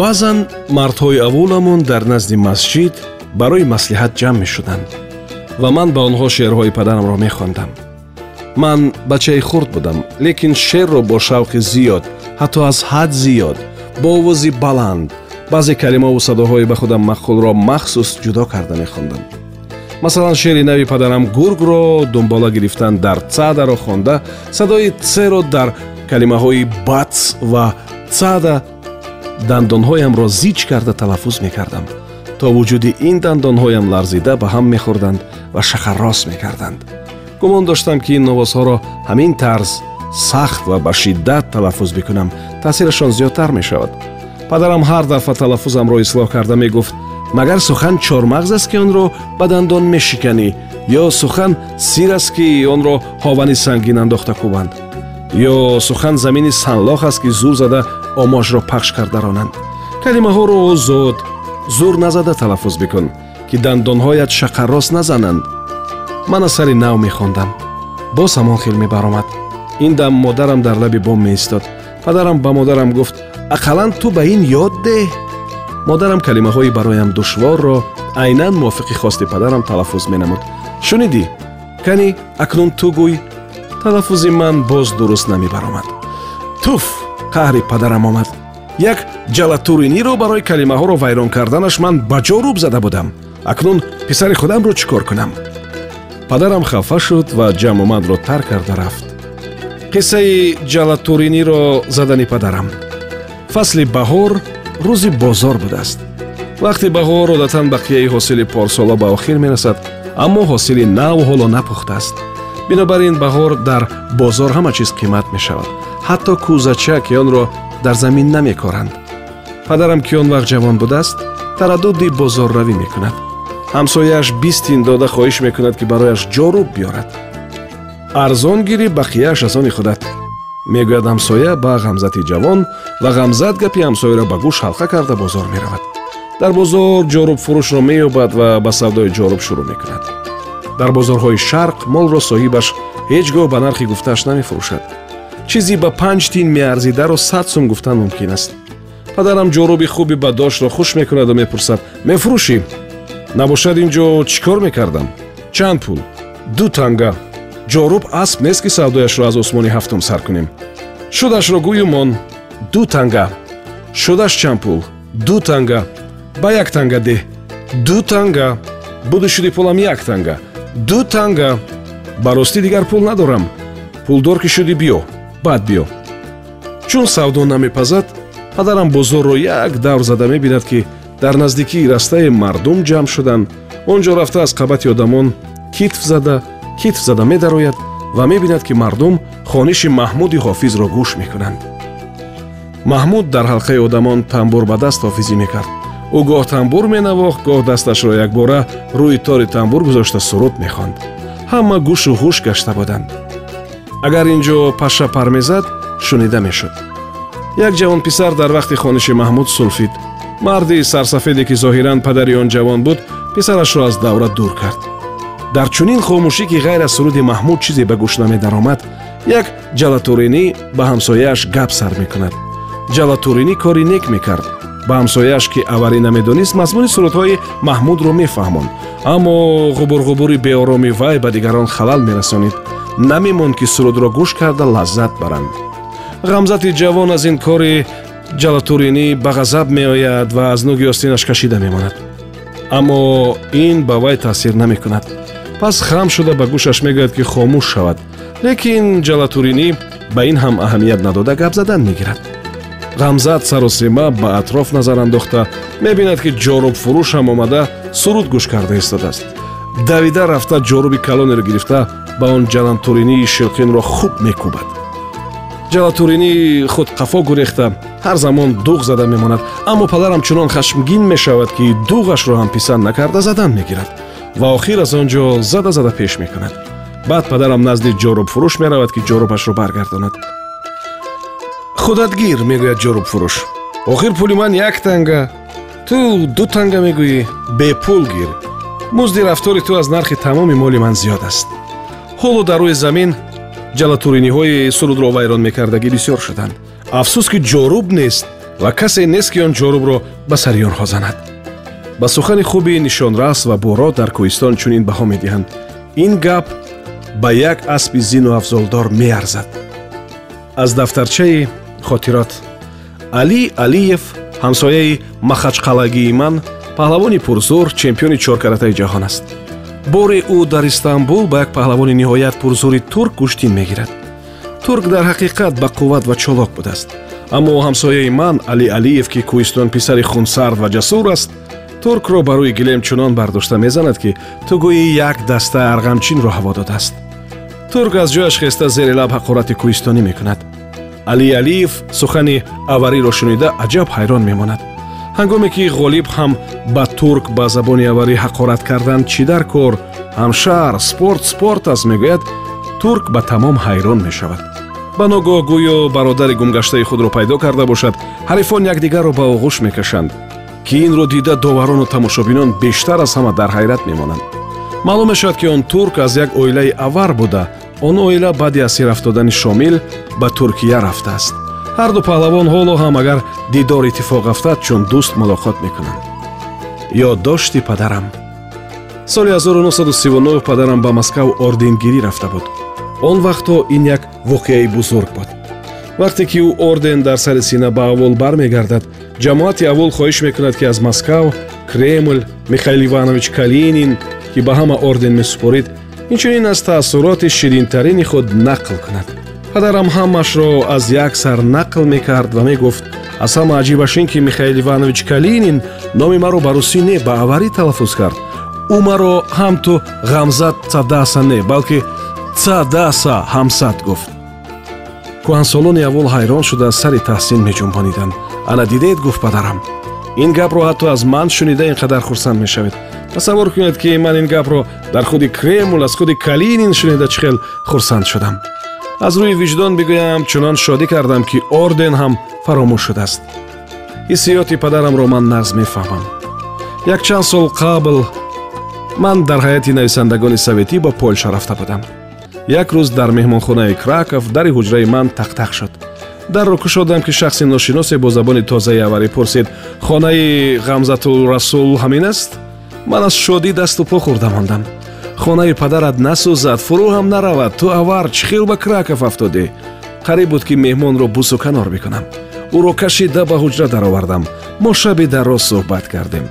баъзан мардҳои аввуламон дар назди масҷид барои маслиҳат ҷамъ мешуданд ва ман ба онҳо шеърҳои падарамро мехондам. Ман бачаи хурд будам лекин шеърро бо шавқи зиёд ҳатто аз ҳад зиёд бо овози баланд баъзе калимаву садоҳои ба худам махулро махсус ҷудо карда мехондам. Масалан шеъри нави падарам гургро дунбола гирифтан дар цадаро хонда садои церо дар калимаҳои бац ва цада дандонҳоямро зич карда талаффуз мекардам. То вуҷуди ин дандонҳоям ларзида ба ҳам мехӯрданд ва шахаррос мекарданд. Гумон доштам ки ин овозҳоро ҳамин тарз сахт ва ба шиддат талаффуз бикунам. Таъсирашон зиёдтар мешавад. Падарам ҳар дафъа талаффузамро ислоҳ карда мегуфт. Магар сухан чормағз аст ки онро ба дандон мешиканӣ ё сухан сир аст ки онро ҳовани сангин андохта кӯбанд ё сухан замини санлоқ аст ки зур зада омоҷро пахш карда ронанд калимаҳоро озод зур назада талаффуз бикун ки дандонҳоят шақаррос назананд. Ман аз сари нав мехондам. Боз ҳамон хел мебаромад. Ин дам модарам дар лаби бом меистод. Падарам ба модарам гуфт ақаллан ту ба ин ёд деҳ модарам калимаҳои бароям душворро айнан мувофиқи хости падарам талаффуз менамуд. Шунидӣ кани акнун ту гӯй талаффузи ман боз дуруст намебаромад. Туф қаҳри падарам омад. Як ҷалатуриниро барои калимаҳоро вайрон карданаш ман ба ҷо рӯб зада будам. Акнун писари худамро чӣ кор кунам? Падарам хафа шуд ва ҷамъомадро тарк карда рафт. Қиссаи ҷалатуриниро задани падарам. Фасли баҳор рӯзи бозор будааст. Вақти баҳор одатан бақияи ҳосили порсола ба охир мерасад аммо ҳосили нав ҳоло напухтааст. Бинобар ин баҳор дар бозор ҳама чиз қимат мешавад ҳатто кӯзача ки онро дар замин намекоранд. Падарам ки он вақт ҷавон будааст тараддуди бозорравӣ мекунад. Ҳамсояаш бистин дода хоҳиш мекунад ки барояш ҷорӯб биёрад. Арзон гирӣ бақияаш аз они худат. Мегӯяд ҳамсоя ба ғамзати ҷавон ва ғамзат гапи ҳамсояро ба гӯш ҳалқа карда бозор меравад. Дар бозор ҷорӯбфурӯшро меёбад ва ба савдои ҷорӯб шурӯъ мекунад. Дар бозорҳои шарқ молро соҳибаш ҳеҷ гоҳ ба нархи гуфтааш намефурӯшад чизе ба панҷ тин меарзидаро сад сум гуфтан мумкин аст. Падарам ҷорӯби хуби ба доштро хуш мекунаду мепурсад. Мефурӯшӣ набошад ин ҷо чӣ кор мекардам? Чанд пул? Ду танга? Ҷорӯб асп нест ки савдояшро аз осмони ҳафтум сар кунем. Шудашро гӯюмон ду танга. Шудаш чанд пул? Ду танга. Ба як танга деҳ ду танга. Буду шуди пулам як танга. Ду танга. Ба ростӣ дигар пул надорам. Пулдор ки шудӣ биё баъд биё. Чун савдо намепазад падарам бозорро як давр зада мебинад ки дар наздикии растаи мардум ҷамъ шуданд он ҷо рафта аз қабати одамон китф зада китф зада медарояд ва мебинад ки мардум хониши маҳмуди ҳофизро гӯш мекунанд. Маҳмуд дар ҳалқаи одамон тамбур ба даст ҳофизӣ мекард. Ӯ гоҳ тамбур менавохт гоҳ дасташро якбора рӯи тори тамбур гузошта суруд мехонд. Ҳама гӯшу ҳуш гашта буданд агар ин ҷо паша пар мезад шунида мешуд. Як ҷавонписар дар вақти хониши маҳмуд сулфид марди сарсафеде ки зоҳиран падари он ҷавон буд писарашро аз давра дур кард. Дар чунин хомӯшӣ ки ғайр аз суруди маҳмуд чизе ба гӯш намедаромад як ҷалатуринӣ ба ҳамсояаш гап сар мекунад. Ҷалатуринӣ кори нек мекард. Ба ҳамсояаш ки аварӣ намедонист мазмуни сурудҳои маҳмудро мефаҳмонд аммо ғубурғубури беороми вай ба дигарон халал мерасонид намемонд ки сурудро гӯш карда лаззат баранд. Ғамзати ҷавон аз ин кори ҷалатуринӣ ба ғазаб меояд ва аз нӯги остинаш кашида мемонад. Аммо ин ба вай таъсир намекунад. Пас хам шуда ба гӯшаш мегӯяд ки хомӯш шавад. Лекин ҷалатуринӣ ба ин ҳам аҳамият надода гап задан мегирад. Ғамзат саросима ба атроф назар андохта мебинад ки ҷорӯбфурӯш ҳам омада суруд гӯш карда истодааст давида рафта ҷорӯби калонеро гирифта ба он ҷалантуринии шилқинро хуб мекӯбад. Ҷалатуринӣ худ қафо гурехта ҳар замон дуғ зада мемонад аммо падарам чунон хашмгин мешавад ки дуғашро ҳам писанд накарда задан мегирад ва охир аз он ҷо зада зада пеш мекунад. Баъд падарам назди ҷорубфурӯш меравад ки ҷорубашро баргардонад. Худатгир мегӯяд ҷорубфурӯш охир пули ман як танга ту ду танга мегӯӣ бепул гир. Музди рафтори ту аз нархи тамоми моли ман зиёд аст ҳоло дар рӯи замин ҷалатуриниҳои сурудро вайрон мекардагӣ бисёр шуданд. Афсӯс ки ҷоруб нест ва касе нест ки он ҷорубро ба сари онҳо занад ба сухани хуби нишонрас ва боро дар кӯҳистон чунин баҳо медиҳанд. Ин гап ба як аспи зину афзолдор меарзад. Аз дафтарчаи хотирот. Алӣ алиев ҳамсояи махачқалагии ман паҳлавони пурзур чемпиони чоркаратаи ҷаҳон аст бори ӯ дар истанбул ба як паҳлавони ниҳоят пурзури турк куштин мегирад. Турк дар ҳақиқат ба қувват ва чолок будааст. Аммо ҳамсояи ман али алиев ки кӯҳистон писари хунсард ва ҷасур аст туркро ба рӯи гилем чунон бардошта мезанад ки ту гӯӣ як даста арғамчинро ҳаво додааст. Турк аз ҷояш хеста зери лаб ҳақорати кӯҳистонӣ мекунад. Али алиев сухани авариро шунида аҷаб ҳайрон мемонад. Ҳангоме ки ғолиб ҳам ба турк ба забони аварӣ ҳақорат кардан чӣ дар кор? Ҳамшаҳр спорт спорт аст мегӯяд турк ба тамом ҳайрон мешавад. Ба ногоҳ гӯё бародари гумгаштаи худро пайдо карда бошад ҳарифон якдигарро ба оғӯш мекашанд. Ки инро дида доварону тамошобинон бештар аз ҳама дар ҳайрат мемонанд. Маълум мешавад ки он турк аз як оилаи авар буда. Он оила баъди асир афтодани шомил ба туркия рафтааст. Ҳарду паҳлавон ҳоло ҳам агар дидор иттифоқ афтад чун дӯст мулоқот мекунанд ёддошти падарам. Соли 1939 падарам ба москав орденгирӣ рафта буд. Он вақтҳо ин як воқеаи бузург буд. Вақте ки ӯ орден дар сари сина ба аввол бармегардад ҷамоати аввол хоҳиш мекунад ки аз москав кремл михаил иванович калинин ки ба ҳама орден месупорид инчунин аз таассуроти ширинтарини худ нақл кунад падарам ҳамашро аз як сар нақл мекард ва мегуфт. Аз ҳама аҷибаш ин ки михаил иванович калинин номи маро ба русӣ не ба аварӣ талаффуз кард. Ӯ маро ҳам ту ғамзат цадаса не балки цадаса ҳамсад гуфт. Кӯҳансолони аввол ҳайрон шуда сари таҳсин меҷунбониданд ана дидед гуфт падарам. Ин гапро ҳатто аз ман шунида ин қадар хурсанд мешавед. Тасаввур кунед ки ман ин гапро дар худи кремл аз худи калинин шунида чӣ хел хурсанд шудам аз рӯи виҷдон бигӯям чунон шодӣ кардам ки орден ҳам фаромӯш шудааст. Ҳиссиёти падарамро ман нағз мефаҳмам. Якчанд сол қабл ман дар ҳайати нависандагони советӣ ба полша рафта будам. Як рӯз дар меҳмонхонаи краков дари ҳуҷраи ман тақтақ шуд. Дарро кушодам ки шахси ношиносе бо забони тозаи аварӣ пурсид хонаи ғамзатулрасул ҳамин аст? Ман аз шодӣ дасту по хӯрда мондам хонаи падарат насӯзад фурӯ ҳам наравад. Ту авар чӣ хел ба краков афтодӣ? Қариб буд ки меҳмонро бусу канор бикунам. Ӯро кашида ба ҳуҷра даровардам. Мо шаби дароз суҳбат кардем.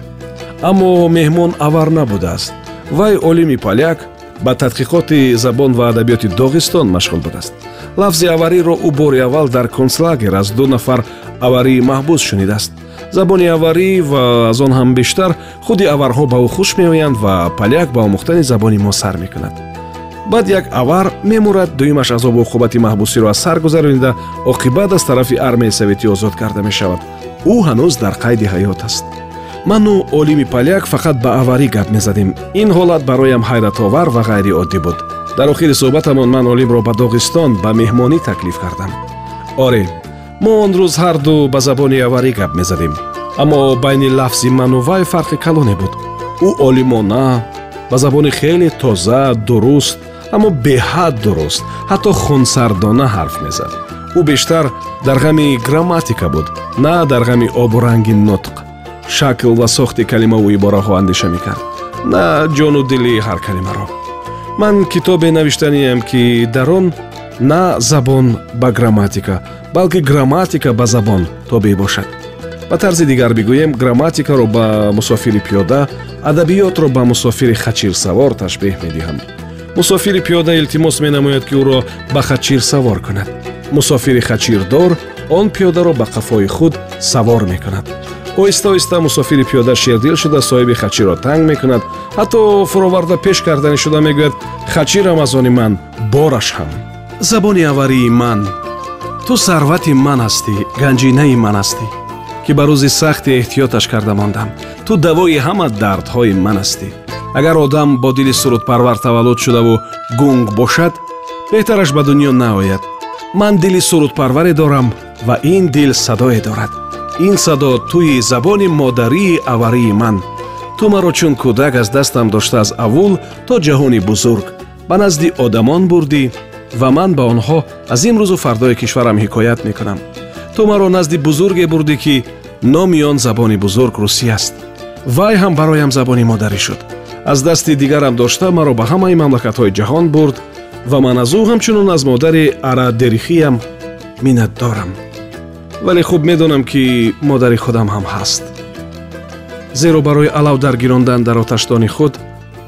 Аммо меҳмон авар набудааст. Вай олими поляк ба тадқиқоти забон ва адабиёти доғистон машғул будааст. Лафзи авариро ӯ бори аввал дар концлагер аз ду нафар аварии маҳбус шунидааст забони аварӣ ва аз он ҳам бештар худи аварҳо ба ӯ хуш меоянд ва поляк ба омӯхтани забони мо сар мекунад. Баъд як авар мемурад дуюмаш азобу уқубати маҳбусиро аз сар гузаронида оқибат аз тарафи армияи советӣ озод карда мешавад. Ӯ ҳанӯз дар қайди ҳаёт аст. Ману олими поляк фақат ба аварӣ гап мезадем. Ин ҳолат бароям ҳайратовар ва ғайриоддӣ буд. Дар охири суҳбатамон ман олимро ба доғистон ба меҳмонӣ таклиф кардам. Оре мо он рӯз ҳарду ба забони аварӣ гап мезадем аммо байни лафзи ману вай фарқи калоне буд. Ӯ олимона ба забони хеле тоза дуруст аммо беҳад дуруст ҳатто хунсардона ҳарф мезад. Ӯ бештар дар ғами грамматика буд на дар ғами обу ранги нутқ. Шакл ва сохти калимаву ибораҳо андеша мекард на ҷону дили ҳар калимаро. Ман китобе навиштаниям ки дар он на забон ба грамматика балки грамматика ба забон тобеъ бошад. Ба тарзи дигар бигӯем грамматикаро ба мусофири пиёда адабиётро ба мусофири хачирсавор ташбеҳ медиҳам. Мусофири пиёда илтимос менамояд ки ӯро ба хачир савор кунад. Мусофири хачирдор он пиёдаро ба қафои худ савор мекунад. Оҳиста оҳиста мусофири пиёда шердил шуда соҳиби хачиро танг мекунад. Ҳатто фуроварда пеш карданӣ шуда мегӯяд хачи рамазони ман бораш ҳам забони аварии ман. Ту сарвати ман ҳастӣ ганҷинаи ман ҳастӣ ки ба рӯзи сахти эҳтиёташ карда мондам. Ту давои ҳама дардҳои ман ҳастӣ агар одам бо дили сурудпарвар таваллуд шудаву гунг бошад беҳтараш ба дунё наояд. Ман дили сурудпарваре дорам ва ин дил садое дорад. Ин садо тӯи забони модарии аварии ман. Ту маро чун кӯдак аз дастам дошта аз аввул то ҷаҳони бузург. Ба назди одамон бурдӣ ва ман ба онҳо аз имрӯзу фардои кишварам ҳикоят мекунам. Ту маро назди бузурге бурдӣ ки номи он забони бузург русӣ аст. Вай ҳам бароям забони модарӣ шуд. Аз дасти дигарам дошта маро ба ҳамаи мамлакатҳои ҷаҳон бурд ва ман аз ӯ ҳамчунон аз модари арадерихиям миннатдорам вале хуб медонам ки модари худам ҳам ҳаст. Зеро барои алав даргирондан дар оташдони худ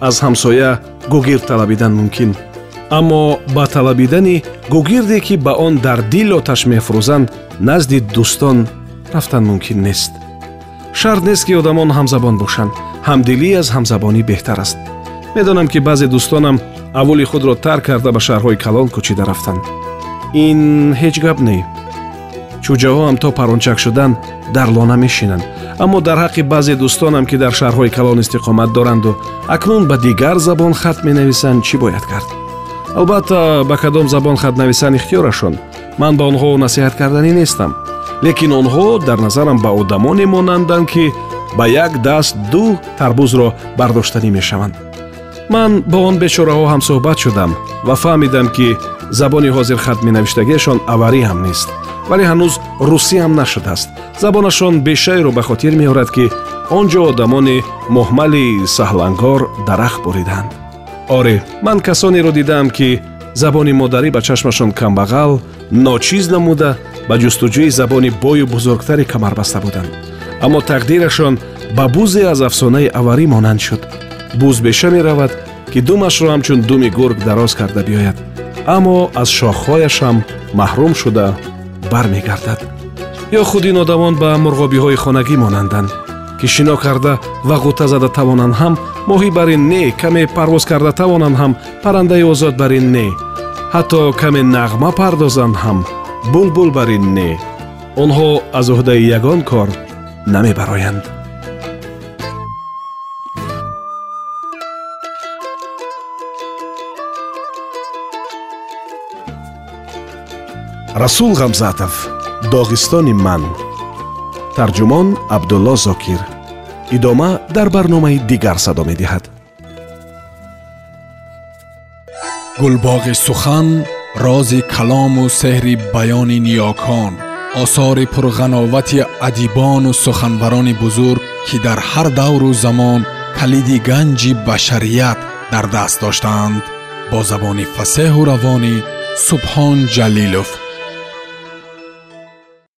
аз ҳамсоя гугир талабидан мумкин аммо ба талабидани гугирде ки ба он дар дил оташ мефурӯзанд назди дӯстон рафтан мумкин нест. Шарт нест ки одамон ҳамзабон бошанд. Ҳамдилӣ аз ҳамзабонӣ беҳтар аст. Медонам ки баъзе дӯстонам аввули худро тарк карда ба шаҳрҳои калон кӯчида рафтанд. Ин ҳеҷ гап не. Чӯҷаҳоам то парончак шудан дар лона мешинанд. Аммо дар ҳаққи баъзе дӯстонам ки дар шаҳрҳои калон истиқомат доранду акнун ба дигар забон хат менависанд чӣ бояд кард албатта ба кадом забон хат нависан ихтиёрашон. Ман ба онҳо насиҳат карданӣ нестам. Лекин онҳо дар назарам ба одамоне монанданд ки ба як даст ду тарбузро бардоштанӣ мешаванд. Ман бо он бечораҳо ҳамсӯҳбат шудам ва фаҳмидам ки забони ҳозирхат менавиштагиашон аварӣ ҳам нест. Вале ҳанӯз русӣ ҳам нашудааст. Забонашон бешайро ба хотир меорад ки он ҷо одамони муҳмали саҳлангор дарахт буриданд оре ман касонеро дидам ки забони модарӣ ба чашмашон камбағал ночиз намуда ба ҷустуҷӯи забони бою бузургтаре камарбаста буданд. Аммо тақдирашон ба бузе аз афсонаи аварӣ монанд шуд. Буз беша меравад ки думашро ҳамчун думи гург дароз карда биёяд. Аммо аз шохҳояшам маҳрум шуда бармегардад. Ё худ ин одамон ба мурғобиҳои хонагӣ монанданд ки шино карда ва ғута зада тавонанд ҳам моҳӣ бар ин не каме парвоз карда тавонанд ҳам паррандаи озод бар ин не ҳатто каме нағма пардозанд ҳам булбул бар ин не. Онҳо аз уҳдаи ягон кор намебароянд. Расул ғамзатов доғистони ман тарҷумон абдулло зокир идома дар барномаи дигар садо медиҳад гулбоғи сухан рози калому сеҳри баёни ниёкон осори пурғановати адибону суханбарони бузург ки дар ҳар давру замон калиди ганҷи башарият дар даст доштаанд бо забони фасеҳу равонӣ субҳон ҷалилов